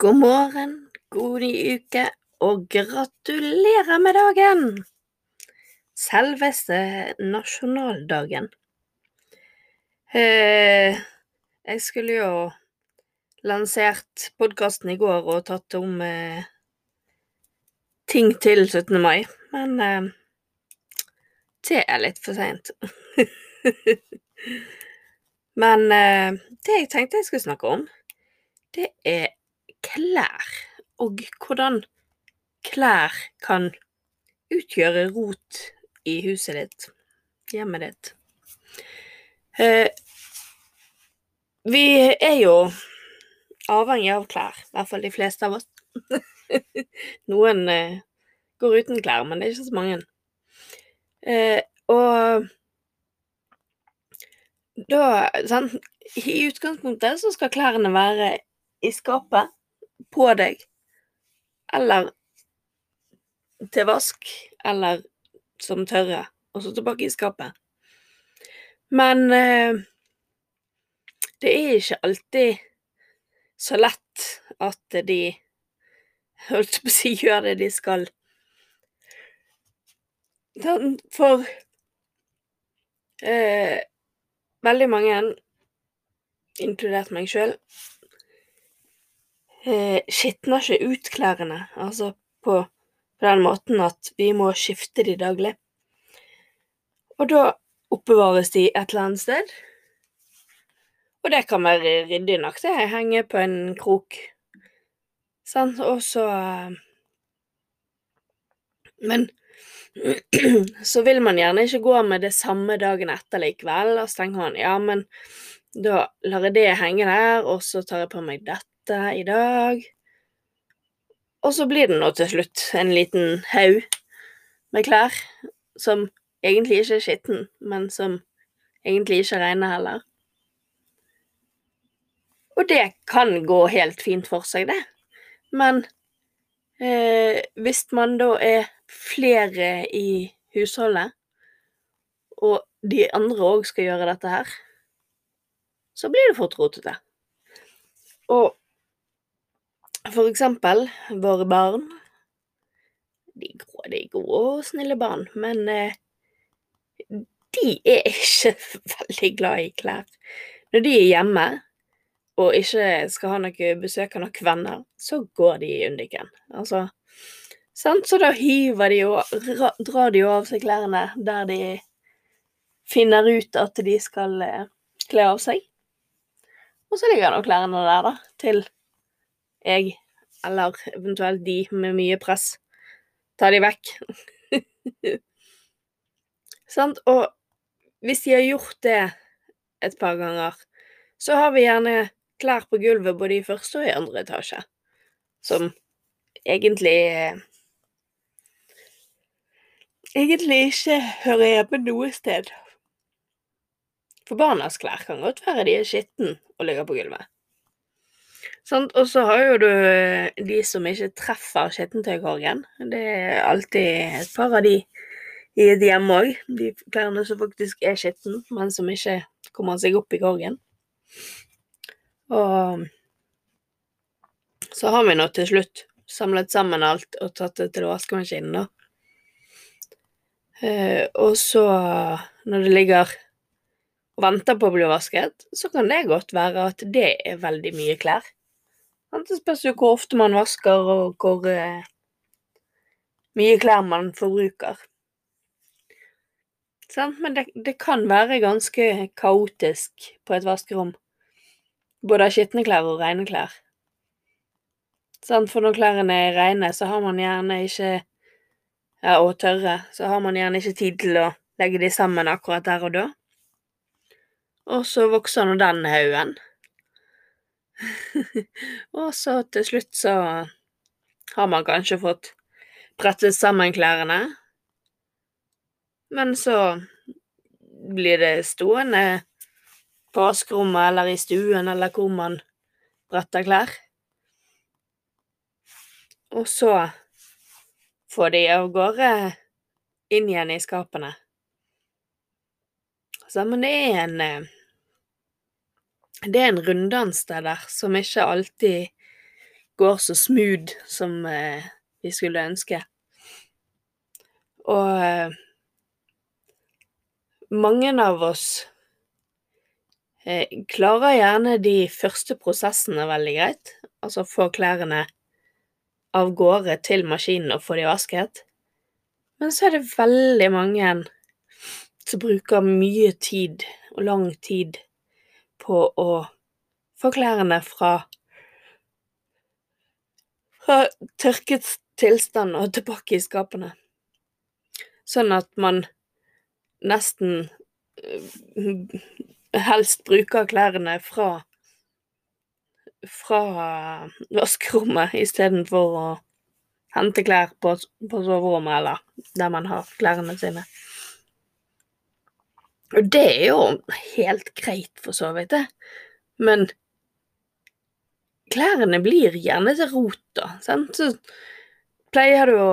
God morgen, god ny uke, og gratulerer med dagen! Selveste nasjonaldagen. Eh, jeg skulle jo lansert podkasten i går og tatt om eh, ting til 17. mai, men eh, det er litt for seint. men det jeg tenkte jeg skulle snakke om, det er klær, og hvordan klær kan utgjøre rot i huset ditt, hjemmet ditt. Eh, vi er jo avhengig av klær, i hvert fall de fleste av oss. Noen eh, går uten klær, men det er ikke så mange. Eh, og da sant, I utgangspunktet så skal klærne være i skapet på deg, eller til vask, eller som tørre, og så tilbake i skapet. Men eh, det er ikke alltid så lett at de holdt på å si gjør det de skal. For eh, veldig mange, inkludert meg sjøl, eh, skitner ikke ut klærne, altså på, på den måten at vi må skifte de daglig. Og da oppbevares de et eller annet sted. Og det kan være ryddig nok, det. Henge på en krok. Sånn, og så Men så vil man gjerne ikke gå med det samme dagen etter likevel, og så tenker man ja, men da lar jeg det henge der, og så tar jeg på meg dette i dag. Og så blir det nå til slutt en liten haug med klær som egentlig ikke er skitten, men som egentlig ikke regner heller. Og det kan gå helt fint for seg, det. Men eh, hvis man da er flere i husholdet, og de andre òg skal gjøre dette her, så blir det fort rotete. Og for eksempel våre barn De er gode, de gode og snille barn, men eh, de er ikke veldig glad i klær. Når de er hjemme og ikke skal ha noe besøk av noen venner, så går de i undiken. Altså, sant? Så da hiver de og drar de av seg klærne der de finner ut at de skal eh, kle av seg. Og så ligger nå klærne der, da, til jeg, eller eventuelt de med mye press, tar de vekk. sant? Og hvis de har gjort det et par ganger, så har vi gjerne klær på gulvet både i første og i andre etasje, som egentlig egentlig ikke hører hjemme noe sted. For barnas klær kan godt være de er skitne og ligger på gulvet. Sånn, og så har jo du de som ikke treffer skittentøykorgen. Det er alltid et par av de i et hjem òg. De klærne som faktisk er skitne, men som ikke kommer seg opp i korgen. Og så har vi nå til slutt samlet sammen alt og tatt det til vaskemaskinen, da. Eh, og så, når det ligger og venter på å bli vasket, så kan det godt være at det er veldig mye klær. Det spørs jo hvor ofte man vasker, og hvor eh, mye klær man forbruker. Men det, det, kan være ganske kaotisk på et vaskerom. Både av skitne klær og rene klær. For når klærne er rene, så har man gjerne ikke ja, og tørre, så har man gjerne ikke tid til å legge de sammen akkurat der og da. Og så vokser nå den haugen. og så til slutt så har man kanskje fått brettet sammen klærne. Men så blir det stående på vaskerommet eller i stuen eller hvor man bretter klær. Og så får de av gårde inn igjen i skapene. Så, men det er en eh, Det er en runddans der, der som ikke alltid går så smooth som eh, vi skulle ønske. Og eh, mange av oss eh, klarer gjerne de første prosessene veldig greit, altså få klærne av gårde til maskinen og få de vasket. Men så er det veldig mange som bruker mye tid, og lang tid, på å få klærne fra fra tørket tilstand og tilbake i skapene. Sånn at man nesten eh, helst bruker klærne fra fra vaskerommet istedenfor å hente klær på, på soverommet eller der man har klærne sine. Og det er jo helt greit, for så vidt, det. Men klærne blir gjerne til rot, da. Så pleier du å,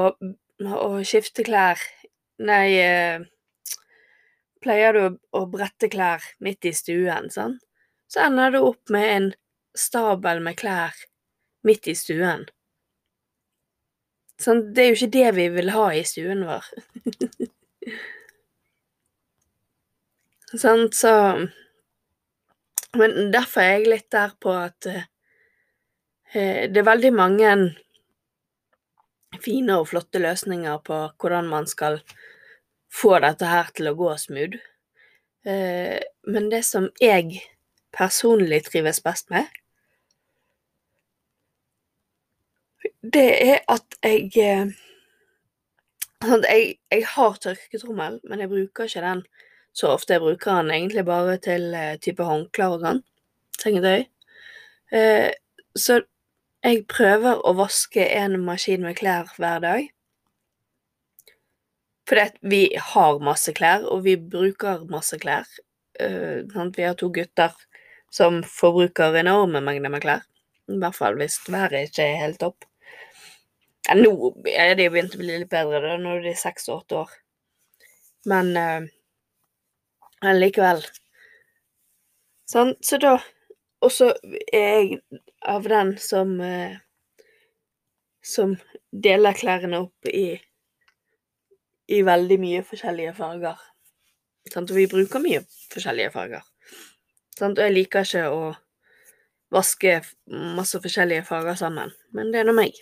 å skifte klær Nei, eh, pleier du å brette klær midt i stuen, sant? Så ender du opp med en stabel med klær midt i stuen. Sånn, det er jo ikke det vi vil ha i stuen vår. sånn, så Men derfor er jeg litt der på at eh, det er veldig mange fine og flotte løsninger på hvordan man skal få dette her til å gå smooth. Eh, men det som jeg personlig trives best med, det er at jeg eh, jeg, jeg, har tørketrommel, men jeg bruker ikke den så ofte. Jeg bruker den egentlig bare til uh, type håndklær og sånn. Sengetøy. Uh, så jeg prøver å vaske en maskin med klær hver dag. Fordi vi har masse klær, og vi bruker masse klær. Uh, vi har to gutter som forbruker enorme mengder med klær. I hvert fall hvis været ikke er helt topp. Ja, nå er de begynt å bli litt bedre, da, de er seks og åtte år. Men uh, likevel. Sånn, så da Og så er jeg av den som eh, Som deler klærne opp i i veldig mye forskjellige farger. Sånn, Og vi bruker mye forskjellige farger. Sånn, Og jeg liker ikke å vaske masse forskjellige farger sammen, men det er nå meg.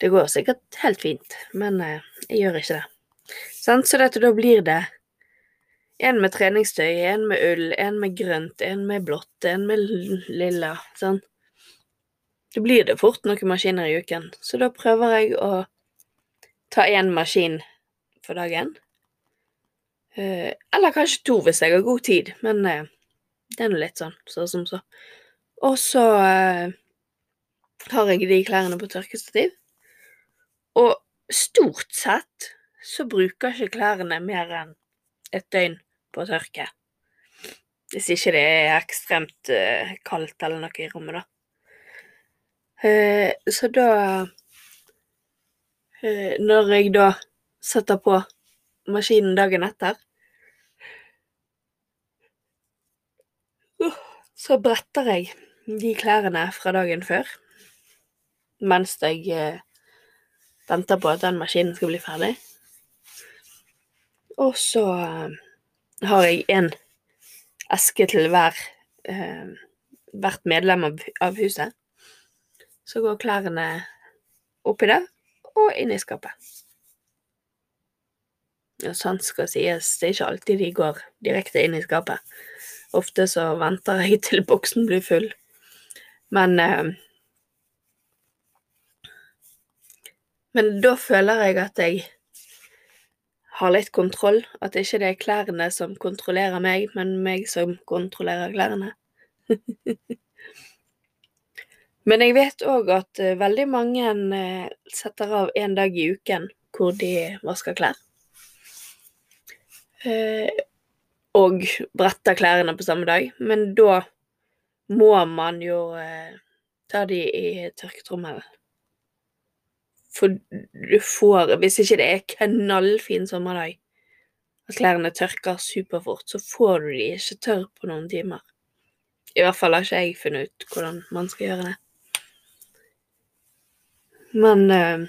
Det går sikkert helt fint, men eh, jeg gjør ikke det. Sånn, så dette, da blir det en med treningstøy, en med ull, en med grønt, en med blått, en med lilla. Sånn. Det blir det fort noen maskiner i uken, så da prøver jeg å ta én maskin for dagen. Eh, eller kanskje to hvis jeg har god tid, men eh, det er nå litt sånn så som så. Og så eh, har jeg de klærne på tørkestativ. Og stort sett så bruker ikke klærne mer enn et døgn på tørke. Hvis ikke det er ekstremt uh, kaldt eller noe i rommet, da. Uh, så da uh, Når jeg da setter på maskinen dagen etter Så bretter jeg de klærne fra dagen før mens jeg venter på at den maskinen skal bli ferdig. Og så uh, har jeg en eske til hver eh, hvert medlem av, av, huset. Så går klærne oppi det og inn i skapet. Og sant skal sies, det er ikke alltid de går direkte inn i skapet. Ofte så venter jeg til boksen blir full. Men eh, Men da føler jeg at jeg har litt kontroll. At det ikke er klærne som kontrollerer meg, men meg som kontrollerer klærne. men jeg vet òg at uh, veldig mange uh, setter av en dag i uken hvor de vasker klær. Uh, og bretter klærne på samme dag, men da må man jo ta de i tørketrommelen. For du får Hvis ikke det er knallfin sommerdag, at klærne tørker superfort, så får du de ikke tørr på noen timer. I hvert fall har ikke jeg funnet ut hvordan man skal gjøre det. Men øh,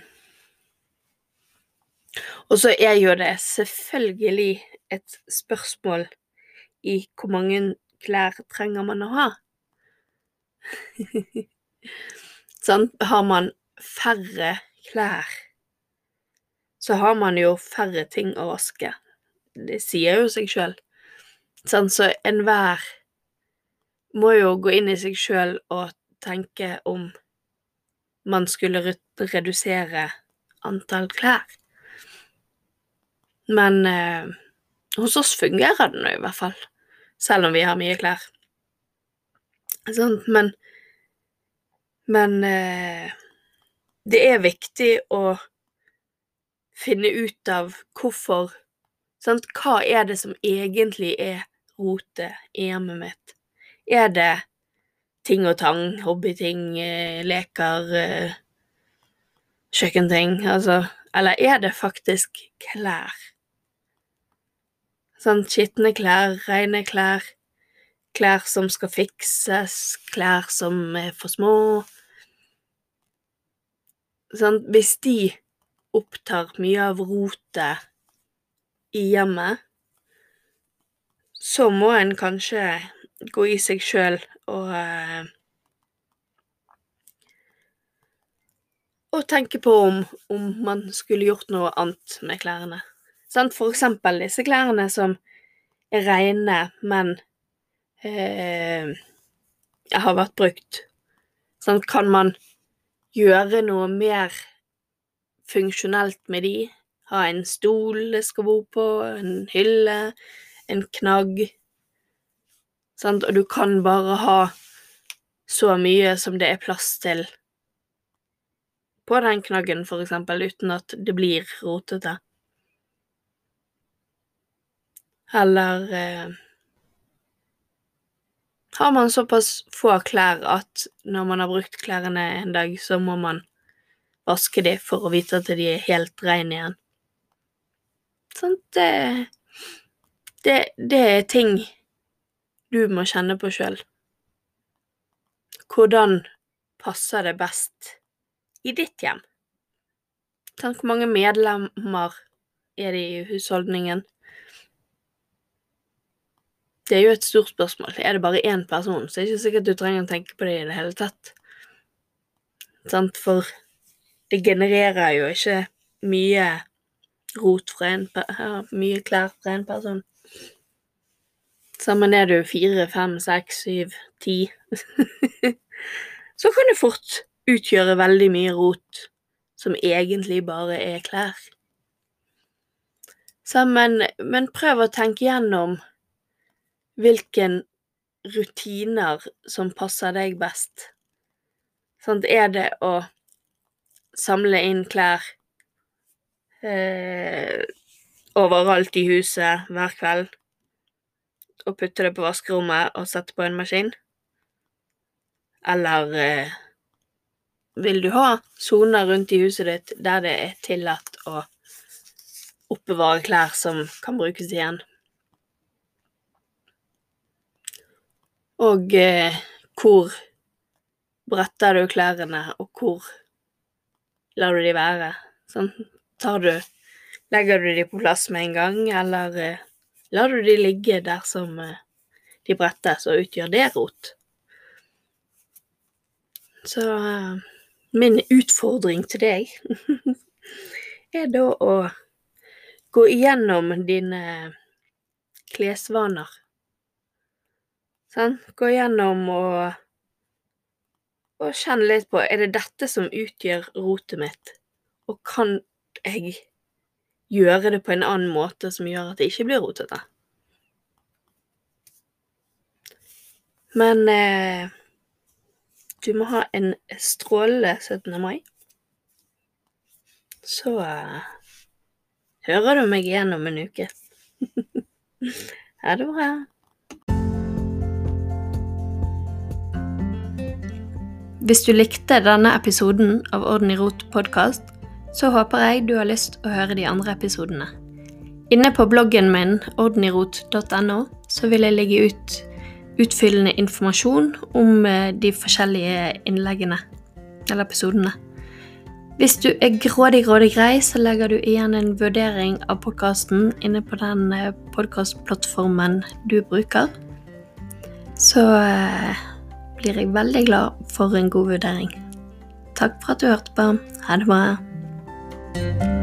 Og så er jo det selvfølgelig et spørsmål i hvor mange klær trenger man å ha? sånn, har man færre klær, så har man jo færre ting å vaske. Det sier jo seg sjøl. Sånn, så enhver må jo gå inn i seg sjøl og tenke om man skulle redusere antall klær. Men eh, hos oss fungerer det nå i hvert fall, selv om vi har mye klær. Sånn, men Men eh, det er viktig å finne ut av hvorfor sant? Hva er det som egentlig er rotet i hjemmet mitt? Er det ting og tang, hobbyting, eh, leker, eh, kjøkkenting, altså Eller er det faktisk klær? Sånn skitne klær, rene klær, klær som skal fikses, klær som er for små sant, hvis de opptar mye av rotet i hjemmet, så må en kanskje gå i seg sjøl og eh, Og tenke på om, om, man skulle gjort noe annet med klærne. Sant? For eksempel disse klærne som er reine, men eh, har vært brukt. Sant? Kan man gjøre noe mer funksjonelt med de. Ha en stol det skal bo på, en hylle, en knagg. Sant? Og du kan bare ha så mye som det er plass til på den knaggen, for eksempel, uten at det blir rotete. Eller eh, har man såpass få klær at når man har brukt klærne en dag, så må man vaske de for å vite at de er helt rene igjen. Sånt det, det, det er ting du må kjenne på sjøl. Hvordan passer det best i ditt hjem? Tenk hvor mange medlemmer er det i husholdningen? Det er jo et stort spørsmål. Er det bare én person, så er det ikke sikkert du trenger å tenke på det i det hele tatt. Sant? For det genererer jo ikke mye rot fra en mye klær fra en person. Sammen er du fire, fem, seks, syv, ti Så kan det fort utgjøre veldig mye rot som egentlig bare er klær. Sammen, men, men prøv å tenke gjennom hvilken rutiner som passer deg best. Sånn, er det å samle inn klær eh, overalt i huset hver kveld og putte det på vaskerommet og sette på en maskin? Eller eh, vil du ha soner rundt i huset ditt der det er tillatt å oppbevare klær som kan brukes igjen? Og eh, hvor bretter du klærne, og hvor lar du de være? Sånn, tar du Legger du de på plass med en gang, eller eh, lar du de ligge der som eh, de brettes, og utgjør det rot? Så eh, min utfordring til deg er da å gå igjennom dine klesvaner Sånn. Gå gjennom og og kjenne litt på er det dette som utgjør rotet mitt, og kan jeg gjøre det på en annen måte som gjør at det ikke blir rotete. Men eh, du må ha en strålende 17. mai. Så eh, hører du meg igjen om en uke. ha det bra. Hvis du likte denne episoden av Orden i rot podkast, så håper jeg du har lyst å høre de andre episodene. Inne på bloggen min ordenirot.no så vil jeg legge ut utfyllende informasjon om eh, de forskjellige innleggene, eller episodene. Hvis du er grådig, grådig grei, så legger du igjen en vurdering av podkasten inne på den eh, podkastplattformen du bruker. Så eh, blir jeg veldig glad for en god vurdering. Takk for at du hørte på. Ha det bra.